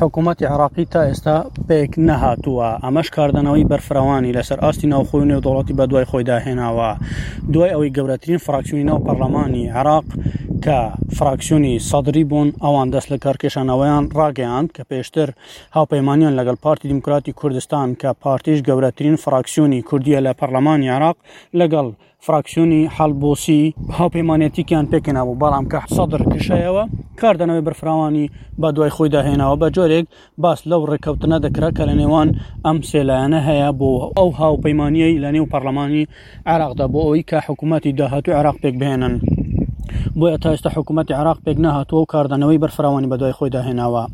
حکومەتی عێراقی تا ئێستا پێکنەهاتووە، ئەمەش کاردانەوەی بەرفراوانی لەسەر ئاستی ناوخۆی و نێودەوڵەتی بەدوای خۆیدا هێناوە، دوای ئەوەی گەورەترین فراکسیۆنی ناو پەرلەمانی عێراق کە فراکسیۆنی سەدری بوون، ئەوان دەستلەکارکێشانەوەیان ڕاگەیاند کە پێشتر هاوپەیمانیان لەگەڵ پارتی دیموکراتی کوردستان کە پارتیش گەورەترین فراکسیۆنی کوردیە لە پەرلەمانی عێراق لەگەڵ فراکسیۆنی حەڵبۆسی هاوپەیمانەتیکیان پێکەنابوو بەڵام کە سەدر کشایەوە کاردانەوەی بەرفراوانی بە دوای خۆیدا هێناوە بە جۆرێک باس لەو ڕێککەوتنە دەکرا کە لە نێوان ئەم سێلایەنە هەیە بۆ ئەو هاوپەیمانیەی لە نێو پەرلەمانی عێراقدا بۆ ئەوەی کە حکوومەتی داهاتوو عێراق پێک بهێنن بۆیە تا ئێستا حکوومەتی عراق پێک نەهاتووە و کاردانەوەی بەرفراوانی بەدوای خۆیدا هێناوە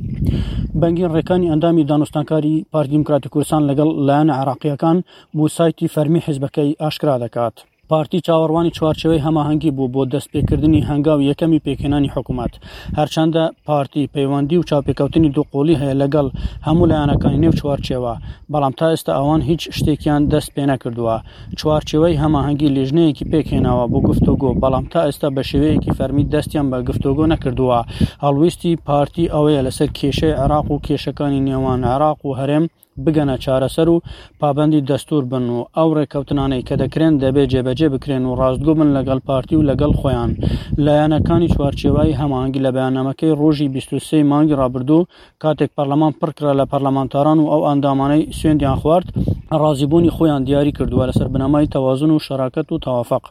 بەنگین ڕێکانی ئەندامی دانوستانکاری پارتی دیموکراتی کوردستان لەگەڵ لایەنە عراقیەکان بۆ سایتی فەرمی حیزبەکەی ئاشکرا دەکات پارتی چاوەڕوانی چوارچێوەی هەماهەنگی بوو بۆ دەستپێکردنی هەنگاوی یەکەمی پێکهێنانی حکوومەت هەرچەندە پارتی پەیوەندی و چاوپێکەوتنی دوو قۆڵی هەیە لەگەڵ هەموو لایەنەکانی نێو چوارچێوە، بەڵام تا ئێستا ئەوان هیچ شتێکیان دەست پێنەکردووە. چوارچێوەی هەماهەنگی لیژنەیەکی پێکهێناوە بۆ گفتۆگۆ، بەڵام تا ئێستا بە شێوەیەکی فەرمی دەستیان بە گفتۆگۆ نەکردووە. هەڵویستی پارتی ئەوەیە لەسەر کێشەی عێراق و کێشەکانی نێوان عێراق و هەرێم، بگەنە چارەسەر و پابەندی دەستوور بن و ئەو ڕێککەوتنانەی کە دەکرێن دەبێ جێبەجێ بکرێن و ڕاستگۆ بن لەگەڵ پارتی و لەگەڵ خۆیان. لایەنەکانی چوارچێوەی هەماهەنگی لە بەیاننامەکەی ڕۆژی بیست و سێ ی مانگی ڕابردوو کاتێک پەڕلەمان پڕ کرا لە پەڕلەمانتاران و ئەو ئەندامانەی سوێندیان خوارد، ڕازیبوونی خۆیان دیاری کردووە لەسەر بنەمای تەوازن و شەراکەت و تەوافەق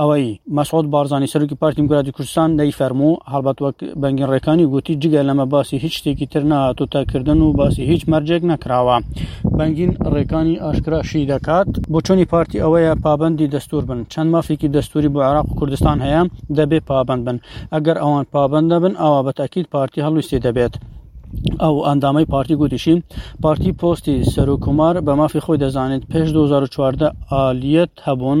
ئەوەی مەسعود بارزانی سەرۆکی پارتی دیموکراتی کوردستان دەیفەرموو، هەڵبەت وەک بەنگین ڕێکانی گوتی جگە لەمە باسی هیچ شتێکی تر نەهاتووتە کردن و باسی هیچ مەرجێک نەکراوە. بەنگین ڕێکانی ئاشکراشی دەکات، بۆچوونی پارتی ئەوەیە پابەندی دەستوور بن، چەند مافێکی دەستووری بۆ عێراق و کوردستان هەیە دەبێ پابەند بن، ئەگەر ئەوان پابەند نەبن ئەوا بە تەئکید پارتی هەڵویستی دەبێت. ئەو ئەندامەی پارتی گوتیشی، پارتی پۆستی سەرۆککۆمار بە مافی خۆی دەزانێت، پێش دوو هەزار و چواردە ئالیەت هەبوون،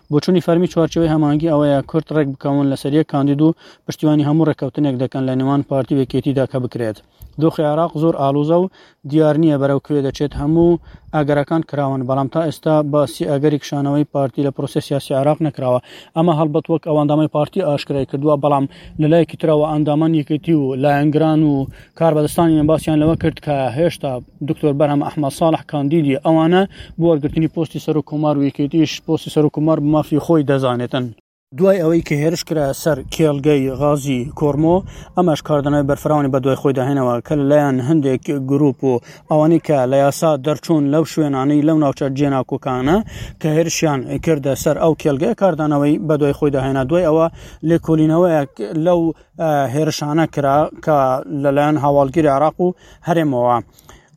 بۆچوونی فەرمی چوارچێوەی هەماهەنگی ئەوەیە کورد ڕێک بکەون لەسەر یەک کاندید و پشتیوانی هەموو ڕێککەوتنێک دەکەن لە نێوان پارتی و یەکێتیدا کە بکرێت. دۆخی عێراق زۆر ئاڵوزە و دیار نییە بەرەو کوێ دەچێت، هەموو ئەگەرەکان کراون، بەڵام تا ئێستا باسی ئەگەری کشانەوەی پارتی لە پرۆسەی سیاسی عێراق نەکراوە، ئەمە هەڵبەت وەک ئەوەندامەی پارتی ئاشکرای کردووە، بەڵام لەلایەکی ترەوە ئەندامان یەکێتی و لایەنگران و کاربەدەستانیان باسیان لەوە کرد کە هێشتا دکتۆر بەرهەم ئەحمە ساڵح کاندیدی ئەوانە بۆ وەرگرتنی پۆستی سەر و کۆمار و یەکێتیش پۆستی سەر و کۆمار بمافی خۆی دەزانێتن دوای ئەوەی کە هێرش کرا سەر کێڵگەی غازی کۆرمۆ ئەمەش کاردانەوەی بەرفراوانی بە دوای خۆی داهێنەوە کە لەلایەن هەندێک گروپ و ئەوانەی کە لە یاسا دەرچوون لەو شوێنانەی لەو ناوچە جێناکۆکانە کە هێرشیان کردە سەر ئەو کێلگەیە کاردانەوەی بە دوای خۆی داهێنا دوای ئەوە لێکۆلینەوەیەک لەو هێرشانە کرا کە لەلایەن هاواڵگیری عراق و هەرێمەوە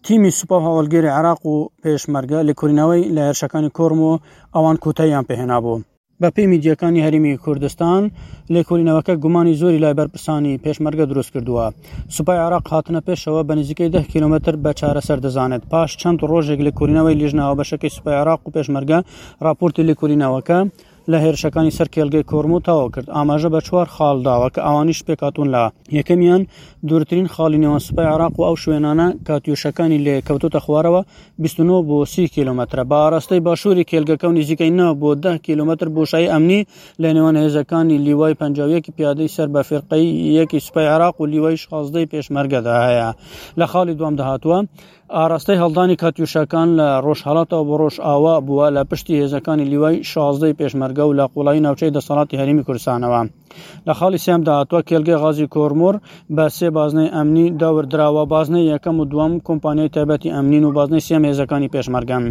تیمی سوپا و هەوڵگەری عراق و پێشمەرگە لێکۆلینەوەی لە هێرشەکانی کۆرم و ئەوان کۆتاییان پێهێنا بوو. بە پێی میدیەکانی هەرمی کوردستان لێکۆلینەوەکە گومانی زۆری لای بەرپرسانی پێشمەرگە دروست کردووە سوپای عراق هاتنە پێشەوە بە نزیکەی ده کیلومتر بە چارەسەر دەزانێت پاش چەند ڕۆژێک لێکۆلینەوەی لیژناوە بەشەکەی سوپای عراق و پێشمەرگە راپۆرتی لێکۆلینەوەکە لە هێرشەکانی سەر کێلگەی کۆرمۆ تاوە کرد ئاماژە بە چوار خاڵ داوە کە ئەوانیش پێکهاتوون لە یەکەمیان دوورترین خاڵی نێوان سوپای عێراق و ئەو شوێنانە کاتیۆشەکانی لێ کەوتۆتە خوارەوە بیست و نۆ بۆ سی کیلۆمەترە بە ئاراستەی باشووری کێلگەکە و نزیکەی نا بۆ دە کیلۆمەتر بۆشایی ئەمنی لە نێوان هێزەکانی لیوای پەنجا و یەکی پیادەی سەر بە فیرقەی یەکی سوپای عێراق و لیوای شازدەی پێشمەرگەدا هەیە لە خاڵی دووەمدا هاتووە ئاراستەی هەڵدانی کاتیوشاکان لە ڕۆژهەڵاتەوە بۆ ڕۆژئاوا بووە لە پشتی هێزەکانی لیوای شازدەی پێشمەرگە و لە قوڵایی ناوچەی دەسەڵاتی هەرێمی کوردستانەوە لە خاڵی سیام داهاتوە کێلگەی غازی کۆرمۆر بە سێ بازنەی ئەمنی داوردراوە بازنەی یەکەم و دووەم کۆمپانیای تایبەتی ئەمنین و بازنەی سێم هێزەکانی پێشمەرگەن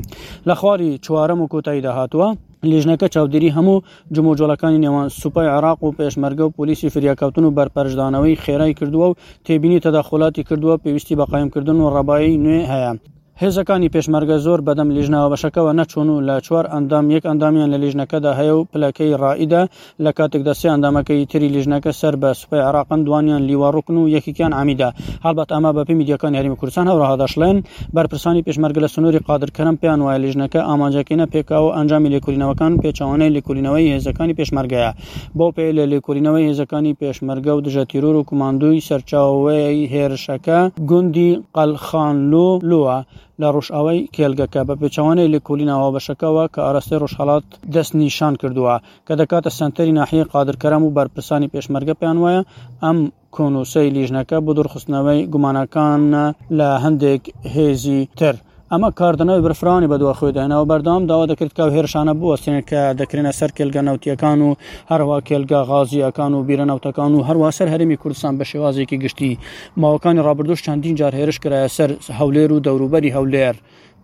لە خاڵی چوارەم و کۆتایی داهاتوە لیژنەکە چاودێری هەموو جموجۆڵەکانی نێوان سوپای عێراق و پێشمەرگە و پۆلیسی فریاکەوتن و بەرپەرچدانەوەی خێرای کردووە و تێبینی تەداخولاتی کردووە پێویستی بە قایمکردن و ڕەبایی نوێ هەیە. هێزەکانی پێشمەرگە زۆر بەدەم لیژنە بەشەکەوە نەچوون و لە چوار ئەندام یەک ئەندامیان لە لیژنەکەدا هەیە و پلەکەی ڕائیدە لە کاتێکدا سێ ئەندامەکەی تری لیژنەکە سەر بە سوپای عێراقن دوانیان لیوا ڕوکن و یەکێکیان عەمیدە هەڵبەت ئەمە بەپێی میدیاکانی هەرێمی کوردستان هەوراها دەشڵێن بەرپرسانی پێشمەرگە لە سنووری قادرکەرەم پێیان وایە لیژنەکە ئامانجەکەینە پێکاو ئەنجامی لێکولینەوەکان پێچەوانەی لێکولینەوەی هێزەکانی پێشمەرگەیە بەو پێی لە لێکولینەوەی هێزەکانی پێشمەرگە و دژە تیرۆر و کوماندوی سەرچاوەی هێرشەکە گوندی قەلخانلو لوە لە ڕۆژئاوای کێلگەکە بە پێچەوانەی لێکولینەوە بەشەکەوە کە ئاراستەی ڕۆژهەڵات دەست نیشان کردووە کە دەکاتە سەنتەری ناحیەی قادرکەرەم و بەرپرسانی پێشمەرگە پێیان وایە ئەم کۆنووسەی لیژنەکە بۆ دوورخستنەوەی گومانەکانە لە هەندێک هێزی تر. ئەمە کاردانەوەی بەرفراوانی بەدوا خۆیدا هێنا و بەردەوام داوا دەکرد کە ئەو هێرشانە بوەستێنێت کە دەکرێنە سەر کێلگە نەوتییەکان و هەروەها کێلگە غازییەکان و بیرە نەوتەکان و هەروەها سەر هەرێمی کوردستان بە شێوازێکی گشتی ماوەکانی ڕابردووش چەندین جار هێرش کرایە سەر هەولێر و دەوروبەری هەولێر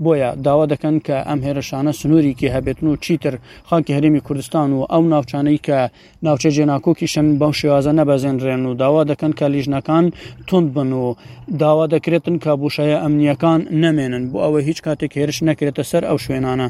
بۆیە داوا دەکەن کە ئەم هێرشانە سنووریکی هەبێتن و چیتر خاکی هەرێمی کوردستان و ئەو ناوچانەی کە ناوچە جێناکۆکیشن بەو شێوازە نەبەزێنرێن و داوا دەکەن کە لیژنەکان تند بن و داوا دەکرێتن کە بوشایە ئەمنیەکان نەمێنن بۆ ئەوەی هیچ کاتێک هێرش نەکرێتە سەر ئەو شوێنانە.